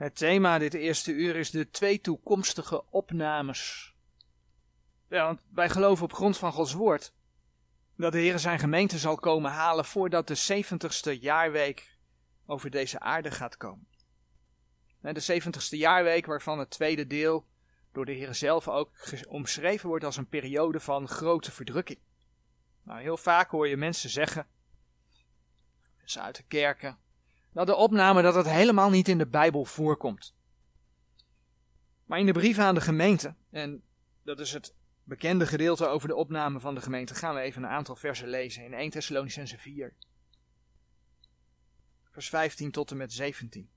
Het thema dit eerste uur is de twee toekomstige opnames. Want wij geloven op grond van Gods woord dat de Heer zijn gemeente zal komen halen voordat de zeventigste jaarweek over deze aarde gaat komen. De zeventigste jaarweek waarvan het tweede deel door de Heer zelf ook omschreven wordt als een periode van grote verdrukking. Nou, heel vaak hoor je mensen zeggen, mensen uit de kerken, dat de opname dat het helemaal niet in de Bijbel voorkomt. Maar in de brief aan de gemeente, en dat is het bekende gedeelte over de opname van de gemeente, gaan we even een aantal versen lezen in 1 Thessalonicense 4. Vers 15 tot en met 17.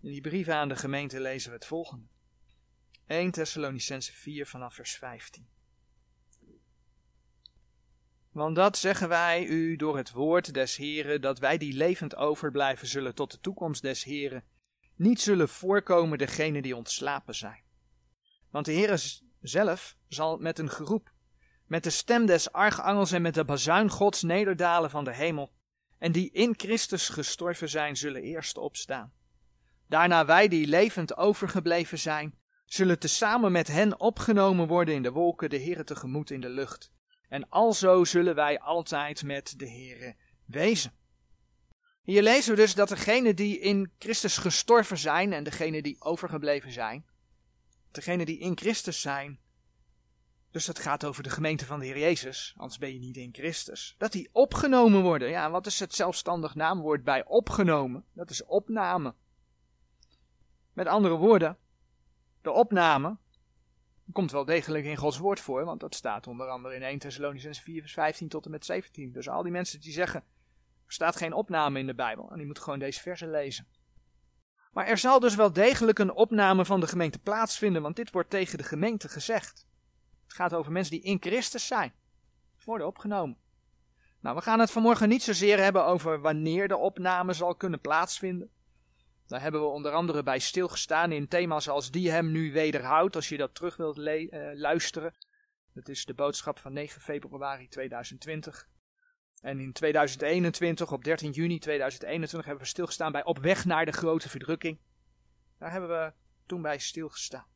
In die brief aan de gemeente lezen we het volgende. 1 Thessalonicense 4 vanaf vers 15. Want dat zeggen wij u door het woord des Heren, dat wij die levend overblijven zullen tot de toekomst des Heren, niet zullen voorkomen degene die ontslapen zijn. Want de Heere zelf zal met een geroep, met de stem des archangels en met de bazuin Gods nederdalen van de hemel, en die in Christus gestorven zijn, zullen eerst opstaan. Daarna wij die levend overgebleven zijn, zullen tezamen met hen opgenomen worden in de wolken de Heere tegemoet in de lucht. En alzo zullen wij altijd met de Heere wezen. Hier lezen we dus dat degenen die in Christus gestorven zijn en degenen die overgebleven zijn, degenen die in Christus zijn, dus dat gaat over de gemeente van de Heer Jezus, anders ben je niet in Christus, dat die opgenomen worden. Ja, wat is het zelfstandig naamwoord bij opgenomen? Dat is opname. Met andere woorden, de opname komt wel degelijk in Gods woord voor, want dat staat onder andere in 1 Thessalonians 4 vers 15 tot en met 17. Dus al die mensen die zeggen, er staat geen opname in de Bijbel, en die moeten gewoon deze versen lezen. Maar er zal dus wel degelijk een opname van de gemeente plaatsvinden, want dit wordt tegen de gemeente gezegd. Het gaat over mensen die in Christus zijn, worden opgenomen. Nou, we gaan het vanmorgen niet zozeer hebben over wanneer de opname zal kunnen plaatsvinden. Daar hebben we onder andere bij stilgestaan in thema's als die hem nu wederhoudt, als je dat terug wilt uh, luisteren. Dat is de boodschap van 9 februari 2020. En in 2021, op 13 juni 2021, hebben we stilgestaan bij Op weg naar de grote verdrukking. Daar hebben we toen bij stilgestaan.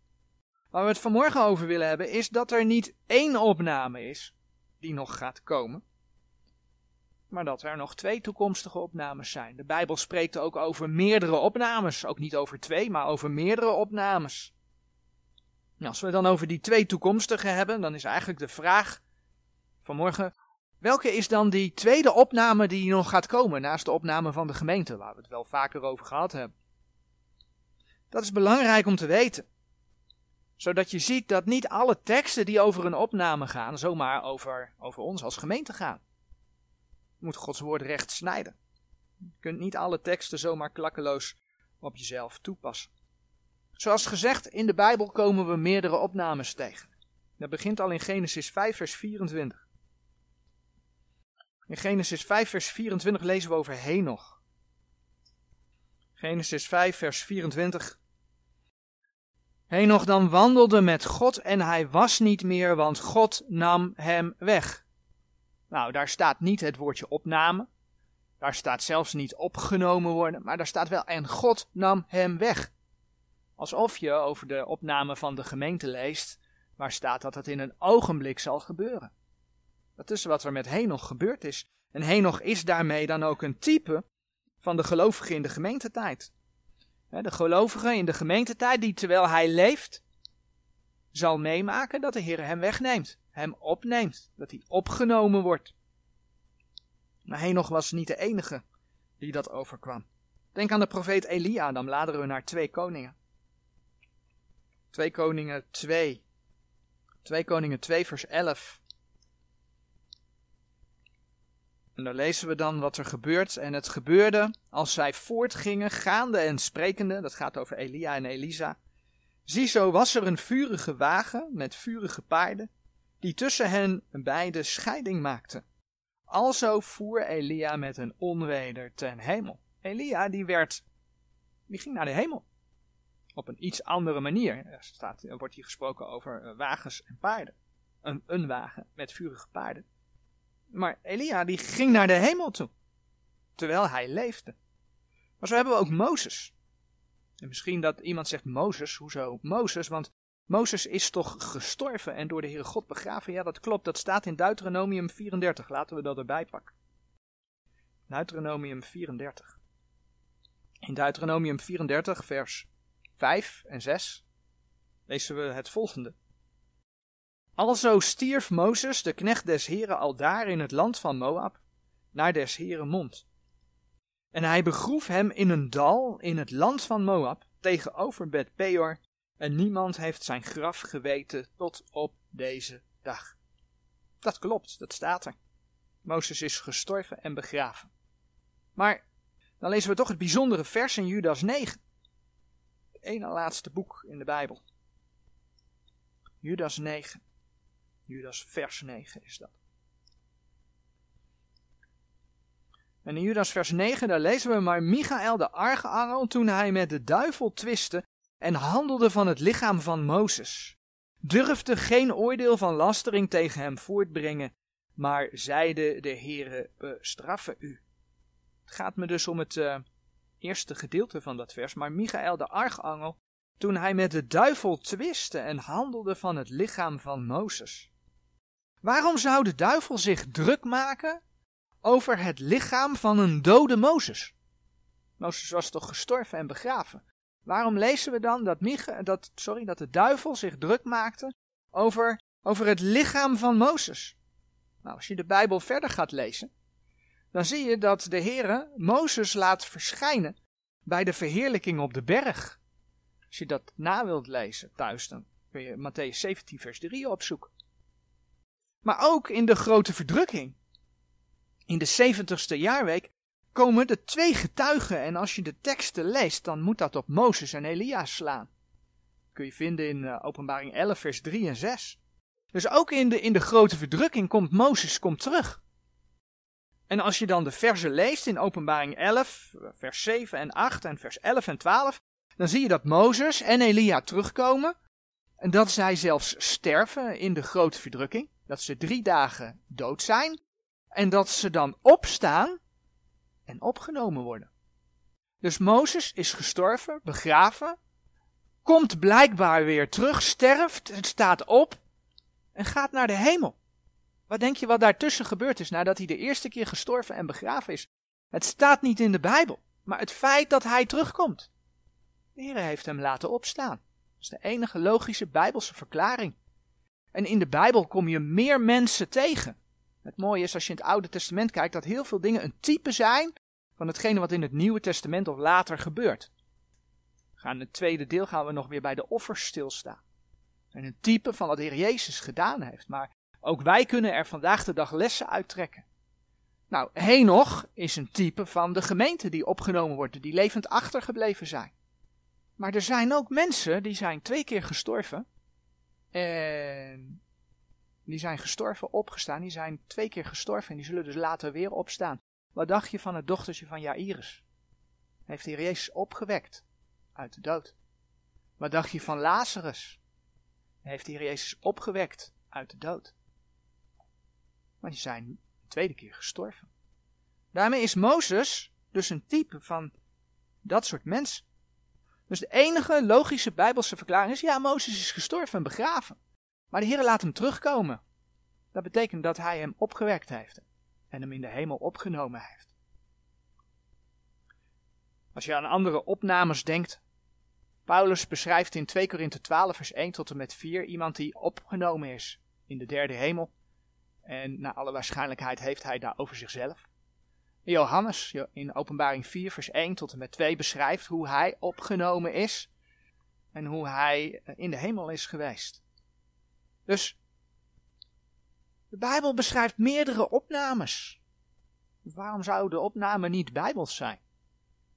Waar we het vanmorgen over willen hebben, is dat er niet één opname is die nog gaat komen maar dat er nog twee toekomstige opnames zijn. De Bijbel spreekt ook over meerdere opnames, ook niet over twee, maar over meerdere opnames. Nou, als we het dan over die twee toekomstige hebben, dan is eigenlijk de vraag vanmorgen, welke is dan die tweede opname die nog gaat komen, naast de opname van de gemeente, waar we het wel vaker over gehad hebben? Dat is belangrijk om te weten zodat je ziet dat niet alle teksten die over een opname gaan, zomaar over, over ons als gemeente gaan moet Gods woord recht snijden. Je kunt niet alle teksten zomaar klakkeloos op jezelf toepassen. Zoals gezegd, in de Bijbel komen we meerdere opnames tegen. Dat begint al in Genesis 5, vers 24. In Genesis 5, vers 24 lezen we over Henoch. Genesis 5, vers 24. Henoch dan wandelde met God en hij was niet meer, want God nam hem weg. Nou, daar staat niet het woordje opname. Daar staat zelfs niet opgenomen worden, maar daar staat wel en God nam hem weg. Alsof je over de opname van de gemeente leest, waar staat dat het in een ogenblik zal gebeuren. Dat is wat er met Henoch gebeurd is. En Henoch is daarmee dan ook een type van de gelovigen in de gemeentetijd. De gelovige in de gemeentetijd die terwijl hij leeft, zal meemaken dat de Heer hem wegneemt hem opneemt, dat hij opgenomen wordt. Maar Henoch was niet de enige die dat overkwam. Denk aan de profeet Elia, dan bladeren we naar 2 Koningen. 2 Koningen 2. 2 Koningen 2 vers 11. En daar lezen we dan wat er gebeurt. En het gebeurde als zij voortgingen, gaande en sprekende. Dat gaat over Elia en Elisa. Ziezo was er een vurige wagen met vurige paarden die tussen hen beide scheiding maakte. Alzo voer Elia met een onweder ten hemel. Elia die werd, die ging naar de hemel. Op een iets andere manier. Er, staat, wordt hier gesproken over eh, wagens en paarden. Een, een wagen met vurige paarden. Maar Elia die ging naar de hemel toe. Terwijl hij leefde. Maar zo hebben we ook Mozes. En misschien dat iemand zegt Mozes, hoezo Mozes? Want Mozes is toch gestorven en door de Heere God begraven? Ja, dat klopt, dat staat in Deuteronomium 34. Laten we dat erbij pakken. Deuteronomium 34. In Deuteronomium 34, vers 5 en 6 lezen we het volgende. Alzo stierf Mozes, de knecht des Heren, al daar in het land van Moab, naar des Heren mond. En hij begroef hem in een dal in het land van Moab, tegenover Bet Peor, en niemand heeft zijn graf geweten tot op deze dag. Dat klopt, dat staat er. Mozes is gestorven en begraven. Maar dan lezen we toch het bijzondere vers in Judas 9. Het ene laatste boek in de Bijbel. Judas 9. Judas vers 9 is dat. En in Judas vers 9, daar lezen we maar Michael de argeangel, toen hij met de duivel twiste en handelde van het lichaam van Mozes, durfde geen oordeel van lastering tegen hem voortbrengen, maar zeide de Heere bestraffen u. Het gaat me dus om het uh, eerste gedeelte van dat vers, maar Michael de argeangel, toen hij met de duivel twiste en handelde van het lichaam van Mozes. Waarom zou de duivel zich druk maken over het lichaam van een dode Mozes? Mozes was toch gestorven en begraven? Waarom lezen we dan dat, dat, sorry, dat de duivel zich druk maakte over, over het lichaam van Mozes? Nou, als je de Bijbel verder gaat lezen, dan zie je dat de Heere Mozes laat verschijnen bij de verheerlijking op de berg. Als je dat na wilt lezen thuis, dan kun je Matthäus 17 vers 3 opzoeken. Maar ook in de grote verdrukking. In de 70ste jaarweek komen de twee getuigen en als je de teksten leest, dan moet dat op Mozes en Elia slaan. Dat kun je vinden in uh, openbaring 11 vers 3 en 6. Dus ook in de, in de grote verdrukking komt Mozes komt terug. En als je dan de versen leest in openbaring 11, vers 7 en 8 en vers 11 en 12, dan zie je dat Mozes en Elia terugkomen. En dat zij zelfs sterven in de grote verdrukking. Dat ze drie dagen dood zijn. En dat ze dan opstaan en opgenomen worden. Dus Mozes is gestorven, begraven, komt blijkbaar weer terug, sterft, staat op en gaat naar de hemel. Wat denk je wat daartussen gebeurd is nadat hij de eerste keer gestorven en begraven is? Het staat niet in de Bijbel, maar het feit dat hij terugkomt. De Heer heeft hem laten opstaan. Dat is de enige logische Bijbelse verklaring. En in de Bijbel kom je meer mensen tegen. Het mooie is als je in het Oude Testament kijkt dat heel veel dingen een type zijn van hetgene wat in het Nieuwe Testament of later gebeurt. Gaan in het tweede deel gaan we nog weer bij de offers stilstaan. En een type van wat de Heer Jezus gedaan heeft. Maar ook wij kunnen er vandaag de dag lessen uittrekken. Nou, Henoch is een type van de gemeente die opgenomen wordt, die levend achtergebleven zijn. Maar er zijn ook mensen die zijn twee keer gestorven. En die zijn gestorven, opgestaan. Die zijn twee keer gestorven en die zullen dus later weer opstaan. Wat dacht je van het dochtertje van Jairus? Heeft de Heer Jezus opgewekt uit de dood. Wat dacht je van Lazarus? Heeft de Heer Jezus opgewekt uit de dood. Maar die zijn de tweede keer gestorven. Daarmee is Mozes dus een type van dat soort mensen. Dus de enige logische bijbelse verklaring is, ja, Mozes is gestorven en begraven. Maar de Heer laat hem terugkomen. Dat betekent dat hij hem opgewekt heeft en hem in de hemel opgenomen heeft. Als je aan andere opnames denkt, Paulus beschrijft in 2 Korinthe 12 vers 1 tot en met 4 iemand die opgenomen is in de derde hemel. En naar alle waarschijnlijkheid heeft hij daar over zichzelf. Johannes in openbaring 4 vers 1 tot en met 2 beschrijft hoe hij opgenomen is en hoe hij in de hemel is geweest. Dus de Bijbel beschrijft meerdere opnames. Waarom zou de opname niet bijbels zijn?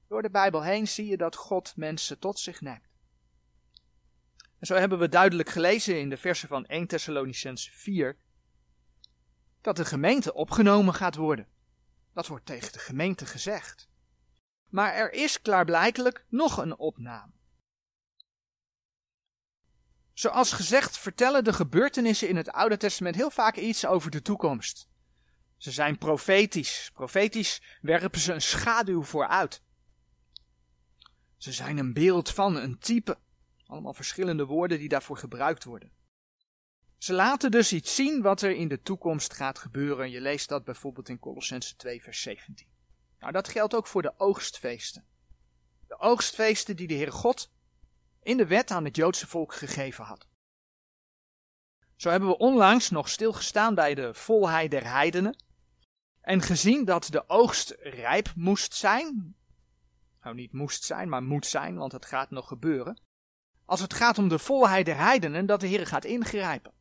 Door de Bijbel heen zie je dat God mensen tot zich neemt. En zo hebben we duidelijk gelezen in de versen van 1 Thessalonicense 4 dat de gemeente opgenomen gaat worden. Dat wordt tegen de gemeente gezegd. Maar er is klaarblijkelijk nog een opname. Zoals gezegd vertellen de gebeurtenissen in het Oude Testament heel vaak iets over de toekomst. Ze zijn profetisch. Profetisch werpen ze een schaduw vooruit. Ze zijn een beeld van, een type. Allemaal verschillende woorden die daarvoor gebruikt worden. Ze laten dus iets zien wat er in de toekomst gaat gebeuren. Je leest dat bijvoorbeeld in Colossense 2, vers 17. Nou, dat geldt ook voor de oogstfeesten. De oogstfeesten die de Heere God in de wet aan het Joodse volk gegeven had. Zo hebben we onlangs nog stilgestaan bij de volheid der heidenen en gezien dat de oogst rijp moest zijn. Nou, niet moest zijn, maar moet zijn, want het gaat nog gebeuren. Als het gaat om de volheid der heidenen, dat de Heer gaat ingrijpen.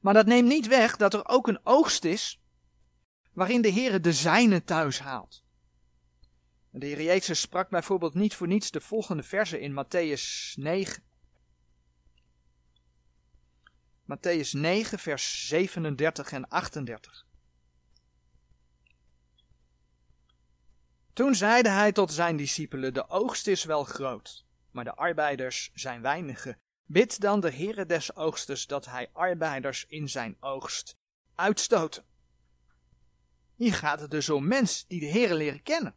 Maar dat neemt niet weg dat er ook een oogst is waarin de Heer de zijne thuis haalt. De Heer Jezus sprak bijvoorbeeld niet voor niets de volgende verse in Matthäus 9. Matthäus 9, vers 37 en 38. Toen zeide hij tot zijn discipelen: De oogst is wel groot, maar de arbeiders zijn weinige. Bid dan de Heere des oogstes dat hij arbeiders in zijn oogst uitstoten. Hier gaat het dus om mensen die de Heere leren kennen.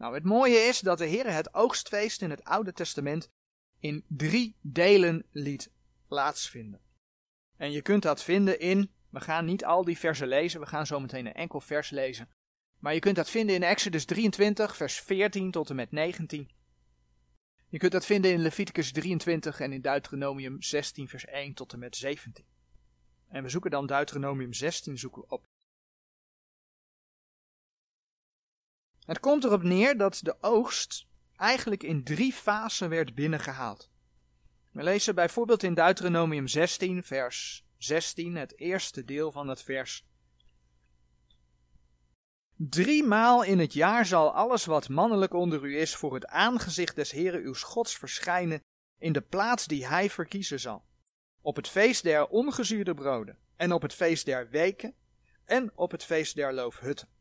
Nou, het mooie is dat de Heere het oogstfeest in het Oude Testament in drie delen liet plaatsvinden. En je kunt dat vinden in, we gaan niet al die versen lezen, we gaan zo meteen een enkel vers lezen. Maar je kunt dat vinden in Exodus 23, vers 14 tot en met 19. Je kunt dat vinden in Leviticus 23 en in Deuteronomium 16, vers 1 tot en met 17. En we zoeken dan Deuteronomium 16 zoeken op. Het komt erop neer dat de oogst eigenlijk in drie fasen werd binnengehaald. We lezen bijvoorbeeld in Deuteronomium 16, vers 16, het eerste deel van het vers. Driemaal in het jaar zal alles wat mannelijk onder u is voor het aangezicht des Heren uw Gods verschijnen in de plaats die hij verkiezen zal. Op het feest der ongezuurde broden en op het feest der weken en op het feest der loofhutten.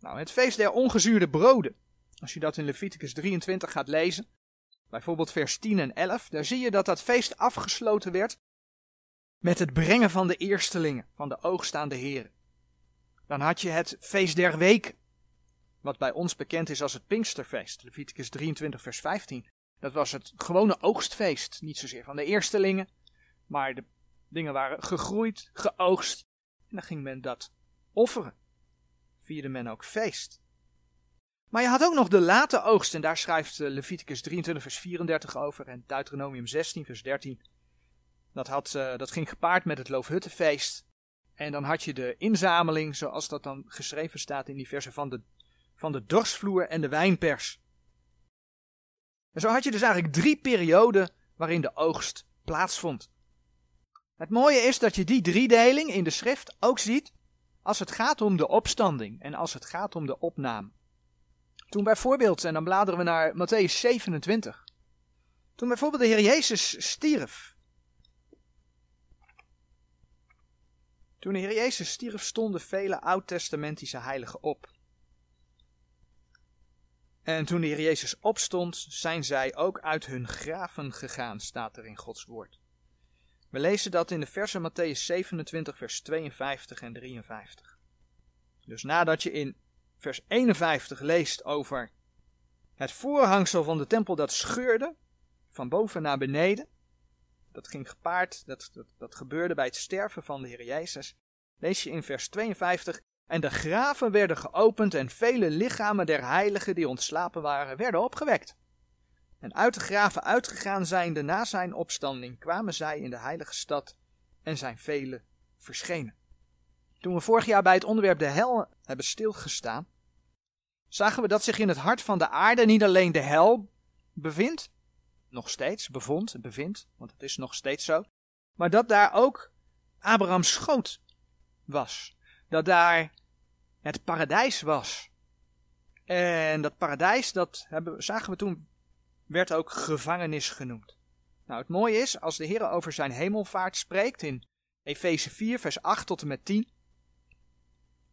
Nou, het feest der ongezuurde broden. Als je dat in Leviticus 23 gaat lezen, bijvoorbeeld vers 10 en 11, daar zie je dat dat feest afgesloten werd met het brengen van de eerstelingen, van de oogst aan de Heer. Dan had je het feest der weken, wat bij ons bekend is als het Pinksterfeest, Leviticus 23 vers 15. Dat was het gewone oogstfeest, niet zozeer van de eerstelingen, maar de dingen waren gegroeid, geoogst, en dan ging men dat offeren. Vierde men ook feest. Maar je had ook nog de late oogst, en daar schrijft eh, Leviticus 23, vers 34 over, en Deuteronomium 16, vers 13. Dat, had, uh, dat ging gepaard met het Loofhuttenfeest. En dan had je de inzameling, zoals dat dan geschreven staat in die versen, van de, van de dorsvloer en de wijnpers. En zo had je dus eigenlijk drie perioden waarin de oogst plaatsvond. Het mooie is dat je die driedeling in de schrift ook ziet als het gaat om de opstanding en als het gaat om de opname. Toen bijvoorbeeld, en dan bladeren we naar Matthäus 27. Toen bijvoorbeeld de Heer Jezus stierf. Toen de Heer Jezus stierf, stonden vele oud-testamentische heiligen op. En toen de Heer Jezus opstond, zijn zij ook uit hun graven gegaan, staat er in Gods woord. We lezen dat in de versen Matthäus 27, vers 52 en 53. Dus nadat je in vers 51 leest over het voorhangsel van de tempel dat scheurde, van boven naar beneden. Dat ging gepaard, dat, dat, gebeurde bij het sterven van de Heer Jezus. Lees je in vers 52. En de graven werden geopend en vele lichamen der heiligen die ontslapen waren, werden opgewekt. En uit de graven uitgegaan zijnde na zijn opstanding kwamen zij in de heilige stad en zijn vele verschenen. Toen we vorig jaar bij het onderwerp de hel hebben stilgestaan, zagen we dat zich in het hart van de aarde niet alleen de hel bevindt, nog steeds bevond, bevindt, want het is nog steeds zo, maar dat daar ook Abrahams schoot was. Dat daar het paradijs was. En dat paradijs, dat hebben, zagen we toen, werd ook gevangenis genoemd. Nou, het mooie is, als de Heer over zijn hemelvaart spreekt in Efeze 4, vers 8 tot en met 10,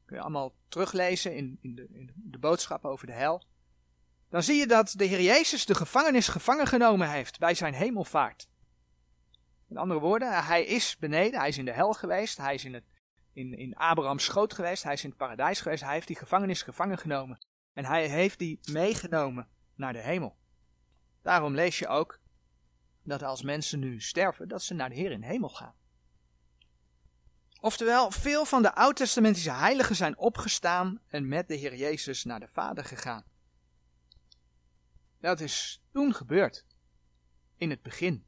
kun je allemaal teruglezen in, in, de, in de boodschap over de hel. Dan zie je dat de Heer Jezus de gevangenis gevangen genomen heeft bij zijn hemelvaart. In andere woorden, hij is beneden, hij is in de hel geweest, hij is in, het, in, in Abraham's schoot geweest, hij is in het paradijs geweest, hij heeft die gevangenis gevangen genomen. En hij heeft die meegenomen naar de hemel. Daarom lees je ook dat als mensen nu sterven, dat ze naar de Heer in hemel gaan. Oftewel, veel van de oud-testamentische heiligen zijn opgestaan en met de Heer Jezus naar de Vader gegaan. Dat is toen gebeurd. In het begin.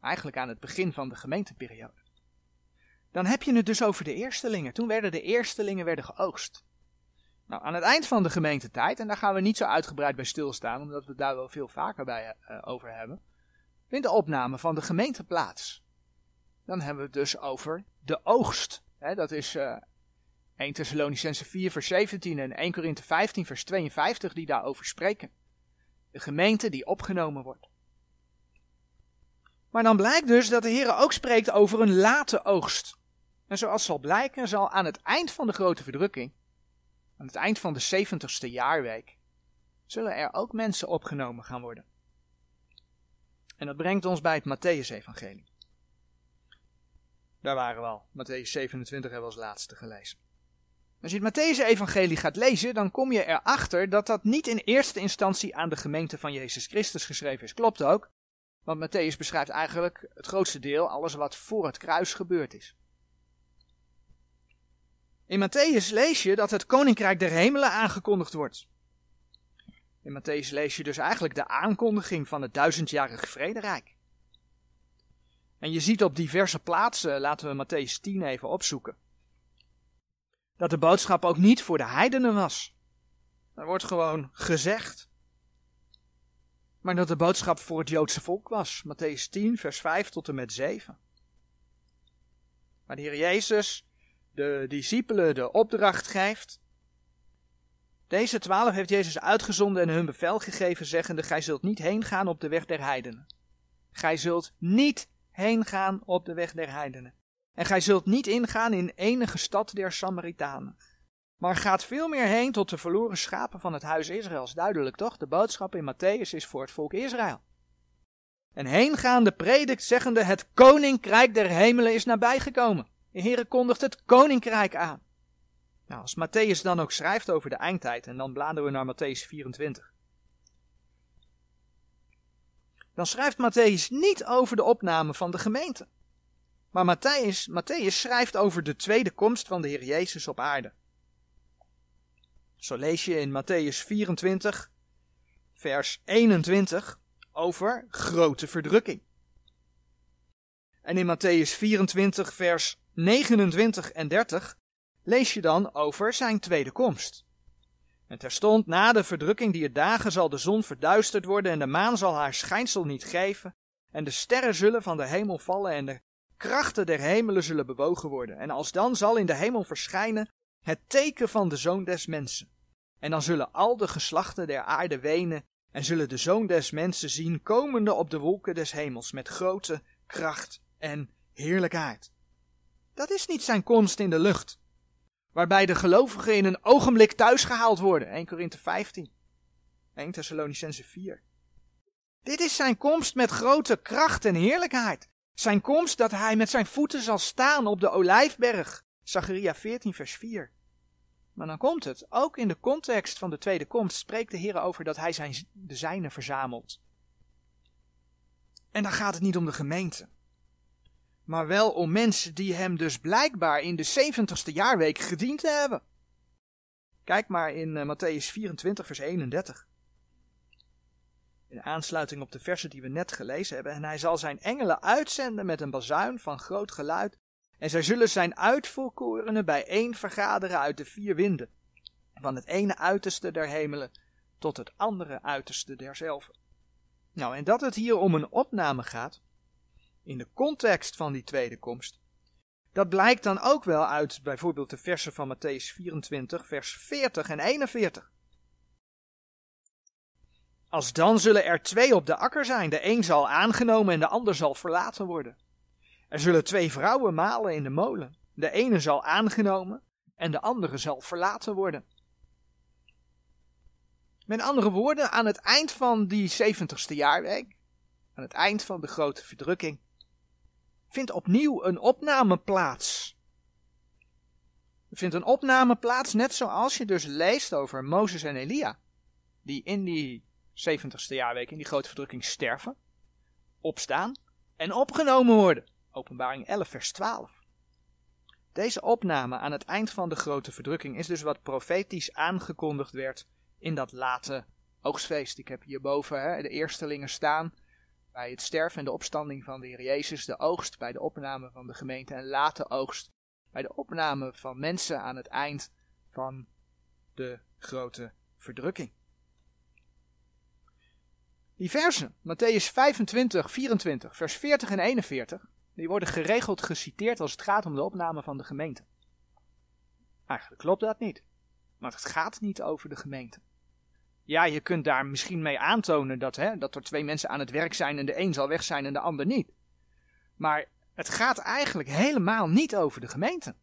Eigenlijk aan het begin van de gemeenteperiode. Dan heb je het dus over de eerstelingen. Toen werden de eerstelingen werden geoogst. Nou, aan het eind van de gemeentetijd, en daar gaan we niet zo uitgebreid bij stilstaan, omdat we daar wel veel vaker bij uh, over hebben, vindt de opname van de gemeente plaats. Dan hebben we het dus over de oogst. dat is uh, 1 Thessalonicense 4 vers 17 en 1 Korinthe 15 vers 52 die daarover spreken. De gemeente die opgenomen wordt. Maar dan blijkt dus dat de Heer ook spreekt over een late oogst. En zoals zal blijken, zal aan het eind van de grote verdrukking, aan het eind van de 70ste jaarweek, zullen er ook mensen opgenomen gaan worden. En dat brengt ons bij het Matthäus-evangelie. Daar waren we al. Matthäus 27 hebben we als laatste gelezen. Als je het Matthäus-evangelie gaat lezen, dan kom je erachter dat dat niet in eerste instantie aan de gemeente van Jezus Christus geschreven is. Klopt ook, want Matthäus beschrijft eigenlijk het grootste deel, alles wat voor het kruis gebeurd is. In Matthäus lees je dat het koninkrijk der hemelen aangekondigd wordt. In Matthäus lees je dus eigenlijk de aankondiging van het duizendjarige vrederijk. En je ziet op diverse plaatsen, laten we Matthäus 10 even opzoeken, dat de boodschap ook niet voor de heidenen was. Er wordt gewoon gezegd. Maar dat de boodschap voor het Joodse volk was. Matthäus 10, vers 5 tot en met 7. Maar de Heer Jezus de discipelen de opdracht geeft. Deze twaalf heeft Jezus uitgezonden en hun bevel gegeven, zeggende: Gij zult niet heen gaan op de weg der heidenen. Gij zult niet heen gaan op de weg der heidenen. En gij zult niet ingaan in enige stad der Samaritanen. Maar gaat veel meer heen tot de verloren schapen van het huis Israëls. Duidelijk toch? De boodschap in Matthäus is voor het volk Israël. En heengaande predikt, zeggende: Het koninkrijk der hemelen is nabijgekomen. De Heere kondigt het koninkrijk aan. Nou, als Matthäus dan ook schrijft over de eindtijd, en dan bladeren we naar Matthäus 24. Dan schrijft Matthäus niet over de opname van de gemeente. Maar Matthäus, schrijft over de tweede komst van de Heer Jezus op aarde. Zo lees je in Matthäus 24, vers 21 over grote verdrukking. En in Matthäus 24, vers 29 en 30 lees je dan over zijn tweede komst. En terstond na de verdrukking die het dagen zal de zon verduisterd worden en de maan zal haar schijnsel niet geven en de sterren zullen van de hemel vallen en de krachten der hemelen zullen bewogen worden. En alsdan zal in de hemel verschijnen het teken van de zoon des mensen. En dan zullen al de geslachten der aarde wenen en zullen de zoon des mensen zien komende op de wolken des hemels met grote kracht en heerlijkheid. Dat is niet zijn komst in de lucht, waarbij de gelovigen in een ogenblik thuisgehaald worden. 1 Korinthe 15, 1 Thessalonicense 4. Dit is zijn komst met grote kracht en heerlijkheid. Zijn komst dat hij met zijn voeten zal staan op de olijfberg. Zacharia 14 vers 4. Maar dan komt het, ook in de context van de tweede komst spreekt de Heer over dat hij zijn, de zijnen verzamelt. En dan gaat het niet om de gemeente maar wel om mensen die hem dus blijkbaar in de zeventigste jaarweek gediend hebben. Kijk maar in uh, Matthäus 24, vers 31. In aansluiting op de versen die we net gelezen hebben. En hij zal zijn engelen uitzenden met een bazuin van groot geluid. En zij zullen zijn uitvolkorenen bijeen vergaderen uit de vier winden. Van het ene uiterste der hemelen tot het andere uiterste derzelfde. Nou, en dat het hier om een opname gaat, in de context van die tweede komst. Dat blijkt dan ook wel uit bijvoorbeeld de versen van Matthäus 24, vers 40 en 41. Als dan zullen er twee op de akker zijn, de een zal aangenomen en de ander zal verlaten worden. Er zullen twee vrouwen malen in de molen, de ene zal aangenomen en de andere zal verlaten worden. Met andere woorden, aan het eind van die 70ste jaarweek, aan het eind van de grote verdrukking, vindt opnieuw een opname plaats. Er vindt een opname plaats net zoals je dus leest over Mozes en Elia, die in die 70ste jaarweek in die grote verdrukking sterven, opstaan en opgenomen worden. Openbaring 11, vers 12. Deze opname aan het eind van de grote verdrukking is dus wat profetisch aangekondigd werd in dat late oogstfeest. Ik heb hierboven hè, de eerstelingen staan bij het sterven en de opstanding van de Heer Jezus, de oogst bij de opname van de gemeente en late oogst bij de opname van mensen aan het eind van de grote verdrukking. Die versen, Matthäus 25, 24, vers 40 en 41, die worden geregeld geciteerd als het gaat om de opname van de gemeente. Eigenlijk klopt dat niet, want het gaat niet over de gemeente. Ja, je kunt daar misschien mee aantonen dat, hè, dat er twee mensen aan het werk zijn en de een zal weg zijn en de ander niet. Maar het gaat eigenlijk helemaal niet over de gemeente.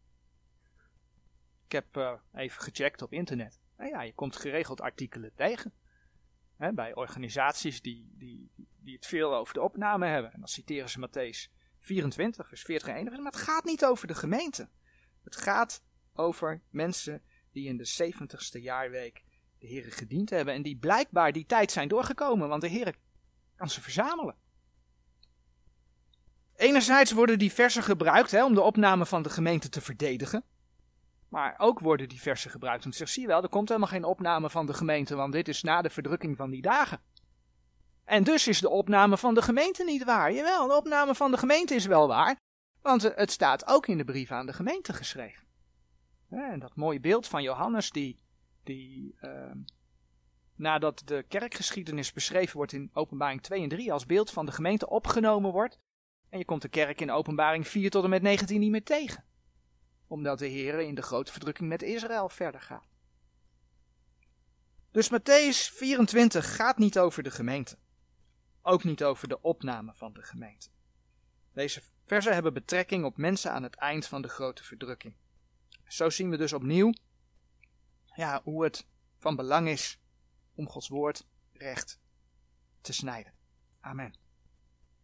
Ik heb uh, even gecheckt op internet. Nou ja, je komt geregeld artikelen tegen. Hè, bij organisaties die, die, die het veel over de opname hebben. En dan citeren ze Matthäus 24, vers 40 en 41. Maar het gaat niet over de gemeente. Het gaat over mensen die in de 70ste jaarweek de Heer gediend hebben. En die blijkbaar die tijd zijn doorgekomen, want de Heer kan ze verzamelen. Enerzijds worden die versen gebruikt hè, om de opname van de gemeente te verdedigen. Maar ook worden die versen gebruikt om te zeggen, zie je wel, er komt helemaal geen opname van de gemeente, want dit is na de verdrukking van die dagen. En dus is de opname van de gemeente niet waar. Jawel, de opname van de gemeente is wel waar, want het staat ook in de brief aan de gemeente geschreven. En dat mooie beeld van Johannes, die, die uh, nadat de kerkgeschiedenis beschreven wordt in openbaring 2 en 3, als beeld van de gemeente opgenomen wordt. En je komt de kerk in openbaring 4 tot en met 19 niet meer tegen. Omdat de Heer in de grote verdrukking met Israël verder gaat. Dus Matthäus 24 gaat niet over de gemeente. Ook niet over de opname van de gemeente. Deze versen hebben betrekking op mensen aan het eind van de grote verdrukking. Zo zien we dus opnieuw ja, hoe het van belang is om Gods woord recht te snijden. Amen.